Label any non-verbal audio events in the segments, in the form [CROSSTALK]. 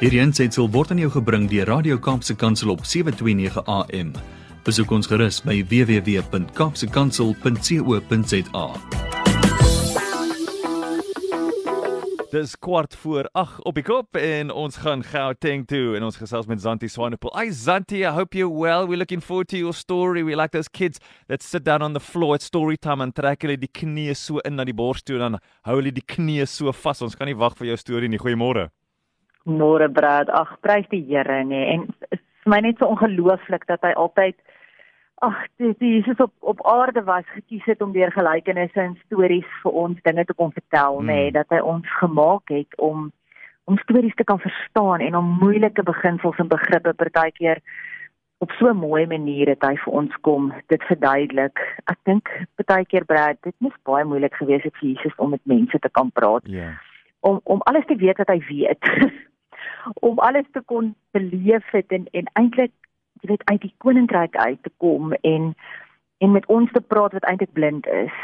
Hierdie aanseit word aan jou gebring deur Radio Kaapse Kansel op 7:29 AM. Besoek ons gerus by www.kapsekansel.co.za. Dis kwart voor 8 op die kop en ons gaan Gauteng toe en ons gesels met Zanti Swanepoel. Hi Zanti, I hope you're well. We're looking forward to your story. We like those kids that sit down on the floor at story time en trek hulle die knieë so in na die bors toe en dan hou hulle die knieë so vas. Ons kan nie wag vir jou storie nie. Goeiemôre. Môre Brad, ag prys die Here nê. En vir my net so ongelooflik dat hy altyd ag dis Jesus op op aarde was gekies het om deur gelykenisse en stories vir ons dinge te kon vertel nê, mm. dat hy ons gemaak het om om stories te kan verstaan en om moeilike beginsels en begrippe partykeer op so 'n mooi manier het hy vir ons kom dit verduidelik. Ek dink partykeer Brad, dit moes baie moeilik gewees het vir Jesus om met mense te kan praat. Ja. Yeah. Om om alles te weet wat hy weet. [LAUGHS] om alles te kon beleef het en en eintlik jy weet uit die koninkryk uit te kom en en met ons te praat wat eintlik blind is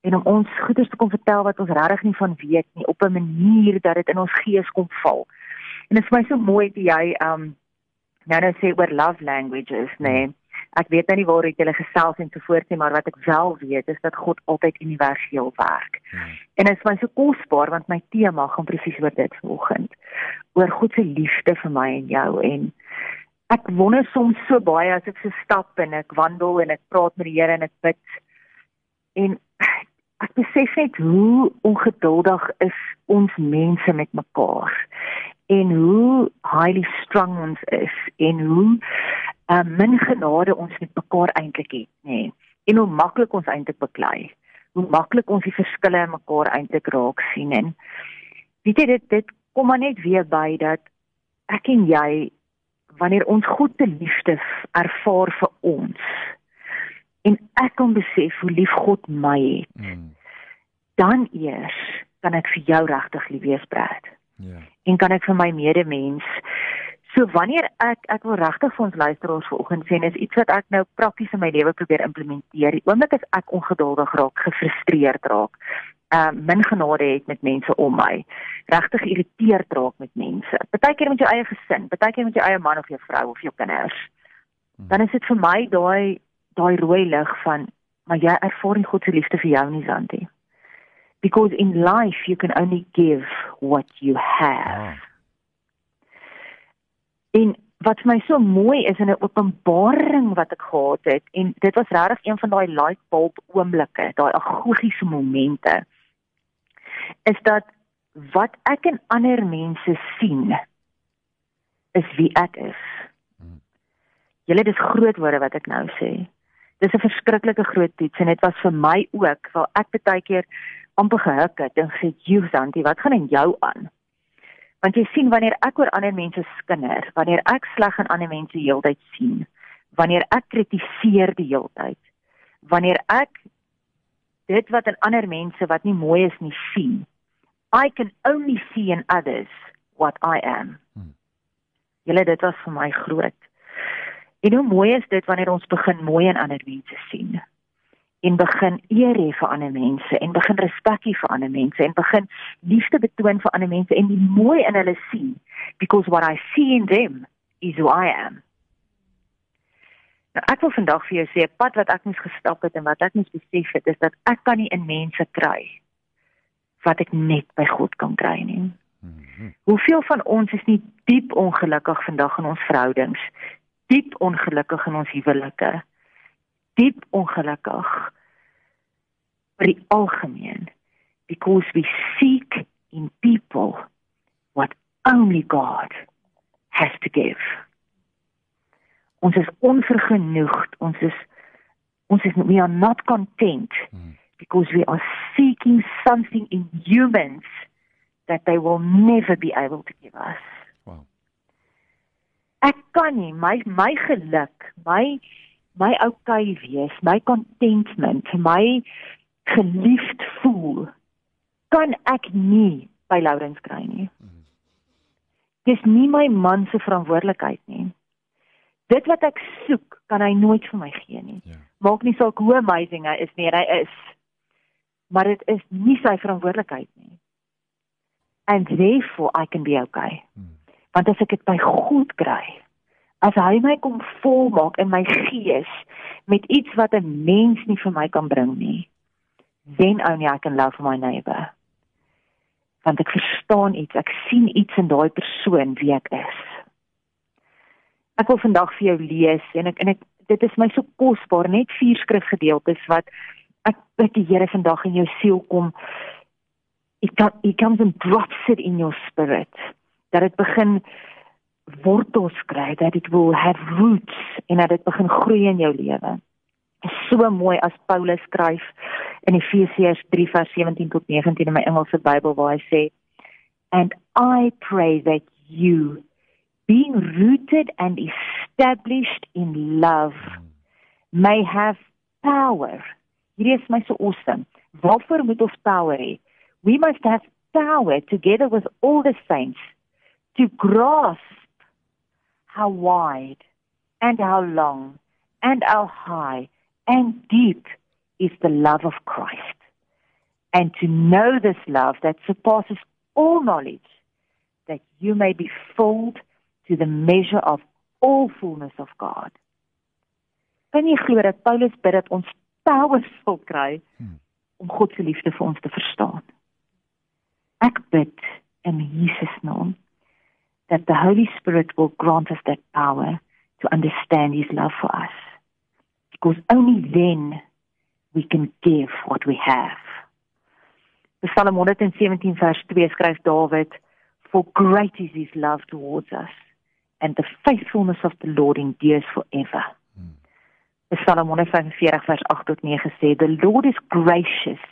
en om ons goeders te kom vertel wat ons regtig nie van weet nie op 'n manier dat dit in ons gees kom val. En dit is vir my so mooi dat jy um nou nou sê oor love languages, nee. Ek weet nou nie waar ek julle gesels en so voort nie, maar wat ek wel weet is dat God altyd universeel werk. Hmm. En dit is my so kosbaar want my tema gaan presies oor dit vanoggend. Oor God se liefde vir my en jou en ek wonder soms so baie as ek so stap en ek wandel en ek praat met die Here en ek bid en ek besef net hoe ongeduldig is ons mense met mekaar en hoe highly strung ons is en hoe uh, min genade ons met mekaar eintlik het, nê. Nee. En hoe maklik ons eintlik beklei. Hoe maklik ons die verskille in mekaar eintlik raak sien en weet jy dit dit kom maar net weer by dat ek en jy wanneer ons God se liefde ervaar vir ons en ek kan besef hoe lief God my het. Mm. Dan eers kan ek vir jou regtig lief wees, Brad. Ja. Yeah. En kan ek vir my medemens So wanneer ek ek wil regtig vir ons luisteraars vanoggend sê is iets wat ek nou prakties in my lewe probeer implementeer. Die oomblik as ek ongeduldig raak, gefrustreerd raak, ehm uh, min genade het met mense om my, regtig geïrriteerd raak met mense. Partykeer met jou eie gesin, partykeer met jou eie man of jou vrou of jou kinders. Dan is dit vir my daai daai rooi lig van maar jy ervaar nie God se liefde vir jou nie, Santi. Because in life you can only give what you have. Ah. En wat vir my so mooi is in 'n openbaring wat ek gehad het en dit was regtig een van daai light bulb oomblikke, daai agogiese momente is dat wat ek in ander mense sien is wie ek is. Julle dis groot woorde wat ek nou sê. Dis 'n verskriklike groot iets en dit was vir my ook, want ek baie keer amper gehuk het en gesê, "Joe, Santi, wat gaan in jou aan?" Want jy sien wanneer ek oor ander mense skinder, wanneer ek sleg aan ander mense heeltyd sien, wanneer ek kritiseer die heeltyd, wanneer ek dit wat in ander mense wat nie mooi is nie sien, I can only see in others what I am. Hmm. Julle dit was vir my groot. En hoe mooi is dit wanneer ons begin mooi in ander mense sien? En begin eer hê vir ander mense en begin respek hê vir ander mense en begin liefde betoon vir ander mense en die mooi in hulle sien because what I see in them is who I am. Nou ek wil vandag vir jou sê 'n pad wat ek moes gestap het en wat ek moes besef het is dat ek kan nie in mense kry wat ek net by God kan kry nie. Mhm. Hoeveel van ons is nie diep ongelukkig vandag in ons verhoudings, diep ongelukkig in ons huwelike, diep ongelukkig vir die algemeen because we seek in people what only God has to give. Ons is onvergenoegd, ons is ons is we are not content hmm. because we are seeking something in humans that they will never be able to give us. Wow. Ek kan nie my my geluk, my my okay wees, my contentment, my geliefd voel, kan ek nie by Lourens kry nie. Dis nie my man se verantwoordelikheid nie. Dit wat ek soek, kan hy nooit vir my gee nie. Ja. Maak nie saak hoe amazing hy is nie, hy is. Maar dit is nie sy verantwoordelikheid nie. And therefore I can be okay. Hmm. Want as ek dit by God kry, as hy my kom volmaak in my gees met iets wat 'n mens nie vir my kan bring nie, then only I can love my neighbor. Want ek verstaan iets, ek sien iets in daai persoon wie ek is. Ek wil vandag vir jou lees en ek en ek dit is my so kosbaar net vier skrifgedeeltes wat ek bid die Here vandag in jou siel kom. It, it comes and drops it in your spirit. Dat dit begin wortels kry, dat dit will have roots en dat dit begin groei in jou lewe. So mooi as Paulus skryf in Efesiërs 3 vers 17 tot 19 in my Engelse Bybel waar hy sê and I pray that you being rooted and established in love may have power. Hierdie is my so awesome. Waarvoor moet ons power hê? We must have power together with all the saints to grasp how wide and how long and how high and deep is the love of Christ. And to know this love that surpasses all knowledge, that you may be filled to the measure of all fullness of God. Kan jy glo dat Paulus bid dat ons power [LAUGHS] sal kry hmm. om God se liefde vir ons te verstaan? Ek bid in Jesus naam that the Holy Spirit will grant us that power to understand His love for us. Because only then we can give what we have. Psalm 117 verse 2 skryf Dawid, For great is His love towards us, and the faithfulness of the Lord endures forever. Hmm. Psalm 145 verse 8 tot 9 sê, The Lord is gracious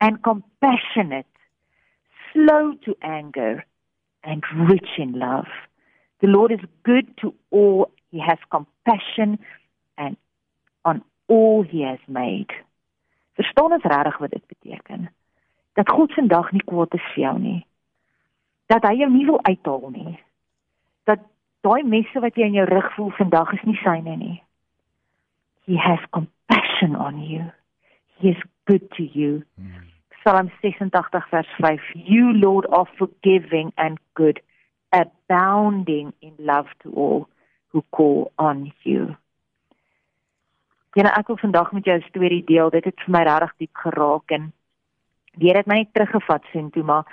and compassionate, slow to anger, and rich in love. The Lord is good to all. He has compassion and on all he has made. Verstaan ons regtig wat dit beteken? Dat God vandag nie kwaad is vir jou nie. Dat hy jou nie wil uithaal nie. Dat daai messe wat jy in jou rug voel vandag is nie syne nie. He has compassion on you. He is good to you. Hmm. Psalm 86 vers 5 You Lord are forgiving and good abounding in love to all who call on you. Ja, ek wil vandag met jou 'n storie deel. Dit het vir my regtig diep geraak en weer het my net teruggevat sien toe maar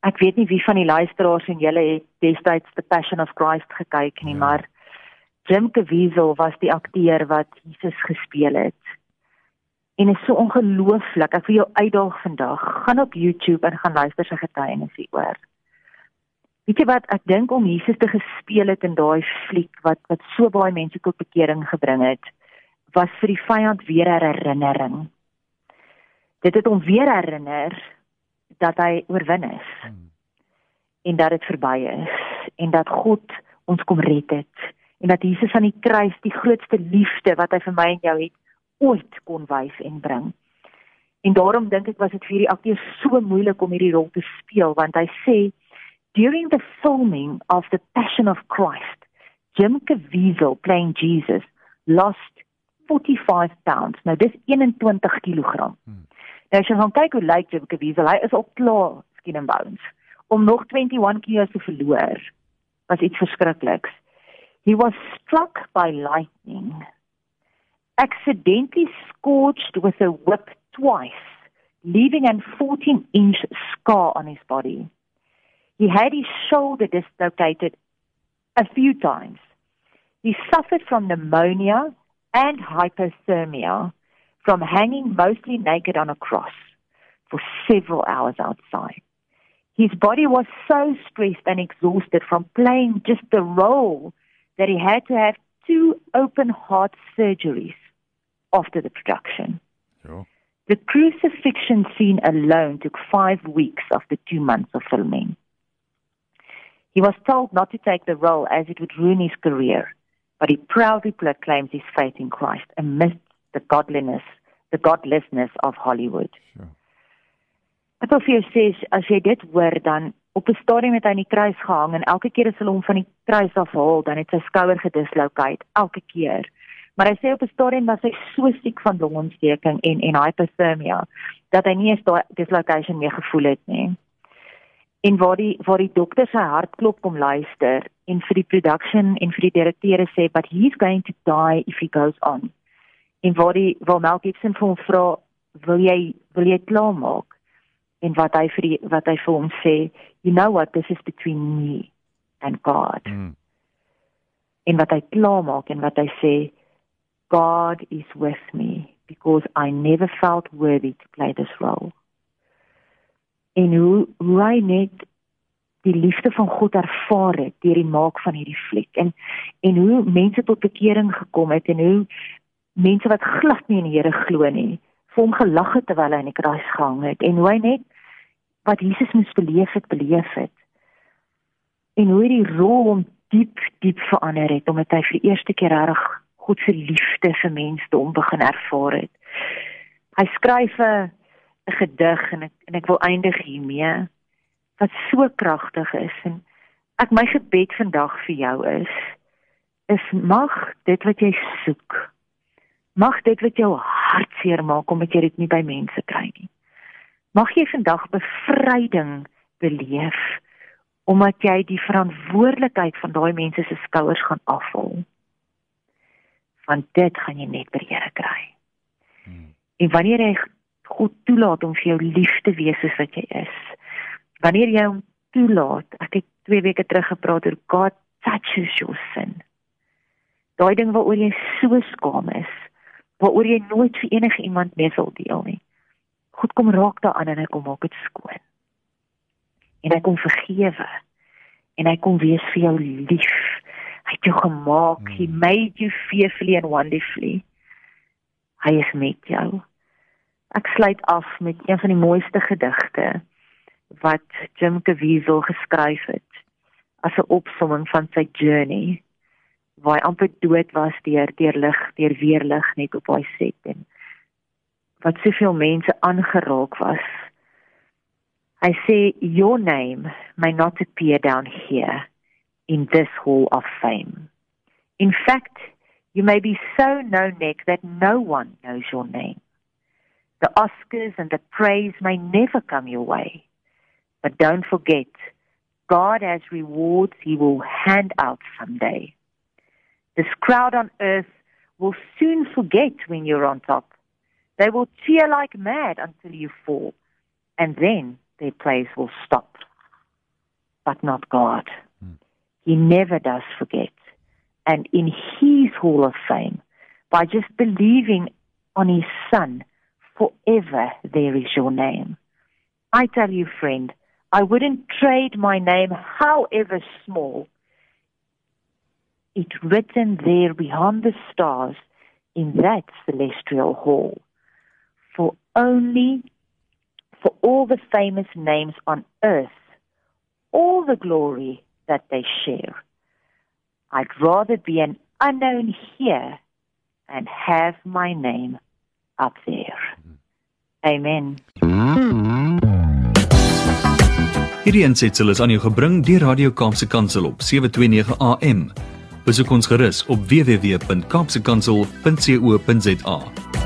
ek weet nie wie van die luisteraars en julle het destyds The Passion of Christ gekyk nie, ja. maar Jim Caviezel was die akteur wat Jesus gespeel het en is so ongelooflik. Ek wil jou uitdaag vandag. Gaan op YouTube en gaan luister sy getuienis hieroor. Weet jy wat ek dink om Jesus te gespeel het in daai fliek wat wat so baie mense tot bekering gebring het, was vir die vyand weer 'n herinnering. Dit het hom weer herinner dat hy oorwin is. Hmm. En dat dit verby is en dat God ons kom red het en dat Jesus aan die kruis die grootste liefde wat hy vir my en jou het ooit kon wys en bring. En daarom dink ek was dit vir hierdie akteur so moeilik om hierdie rol te speel want hy sê during the filming of the Passion of Christ Jim Caviezel playing Jesus lost 45 pounds. Nou dis 21 kg. Hmm. Nou as jy gaan kyk hoe lyk Jim Caviezel, hy is al klaar skin and bones. Om nog 21 kg te verloor was iets verskrikliks. He was struck by lightning accidentally scorched with a whip twice, leaving a 14 inch scar on his body. He had his shoulder dislocated a few times. He suffered from pneumonia and hypothermia from hanging mostly naked on a cross for several hours outside. His body was so stressed and exhausted from playing just the role that he had to have two open heart surgeries after the production. Sure. The crucifixion scene alone took five weeks after two months of filming. He was told not to take the role as it would ruin his career, but he proudly proclaims his faith in Christ amidst the godliness, the godlessness of Hollywood. Sure. Ek wil vir jou sê as jy dit hoor dan op 'n stadium het hy in die kruis gehang en elke keer as hulle hom van die kruis afhaal dan het sy skouer gedislocate elke keer. Maar hy sê op 'n stadium was hy so siek van longontsteking en en hypothermia dat hy nie eens daai dislocation meer gevoel het nie. en waar die waar die dokter sy hartklop kom luister en vir die production en vir die direkteure sê but he's going to die if he goes on en waar die waar Mel Gibson vir hom vra wil jy wil jy klaarmaak en wat hy vir die, wat hy vir hom sê you know what this is between me and God mm. en wat hy klaarmaak en wat hy sê God is with me because I never felt worthy to play this role. En hoe hoe hy net die liefde van God ervaar het deur die maak van hierdie fliek en en hoe mense tot bekering gekom het en hoe mense wat glad nie in die Here glo nie vir hom gelag het terwyl hy in die kruis gehang het en hoe hy net wat Jesus moes beleef het beleef het. En hoe die rol hom diep diep verander het omdat hy vir die eerste keer reg God se liefde vir mense te begin ervaar het. Hy skryf 'n gedig en ek en ek wil eindig hiermee wat so kragtig is en ek my gebed vandag vir jou is is mag dit wat jy soek mag dit wat jou hartseer maak omdat jy dit nie by mense kry nie. Mag jy vandag bevryding beleef omdat jy die verantwoordelikheid van daai mense se skouers gaan afval want dit gaan jy net by Here kry hmm. en wanneer jy God toelaat om vir jou lief te wees soos wat jy is. Wanneer jy hom toelaat, ek het 2 weke terug gepraat oor God touches your sin. Daai ding waaroor jy so skaam is, waaroor jy nooit vir enige iemand mee sal deel nie. God kom raak daaraan en hy kom maak dit skoon. En hy kom vergewe. En hy kom wees vir jou lief. Hy het jou gemaak. Hmm. He made you fearfully and wonderfully. Hy is met jou. Ek sluit af met een van die mooiste gedigte wat Jim Caviezel geskryf het as 'n opsomming van sy journey waar hy amper dood was deur deur lig, deur weerlig net op daai set en wat soveel mense aangeraak was. I say your name may not appear down here in this hall of fame. In fact, you may be so no-neck that no one knows your name. The Oscars and the praise may never come your way. But don't forget, God has rewards he will hand out someday. This crowd on earth will soon forget when you're on top. They will cheer like mad until you fall, and then their praise will stop. But not God. He never does forget. And in his hall of fame, by just believing on his son, forever there is your name. I tell you, friend, I wouldn't trade my name, however small, it written there beyond the stars in that celestial hall. For only for all the famous names on earth, all the glory that they share, I'd rather be an unknown here and have my name up there. Amen. Hierdie ensitsel is aan jou gebring deur Radio Kaapse Kansel op 729 AM. Besoek ons gerus op www.kaapsekansel.co.za.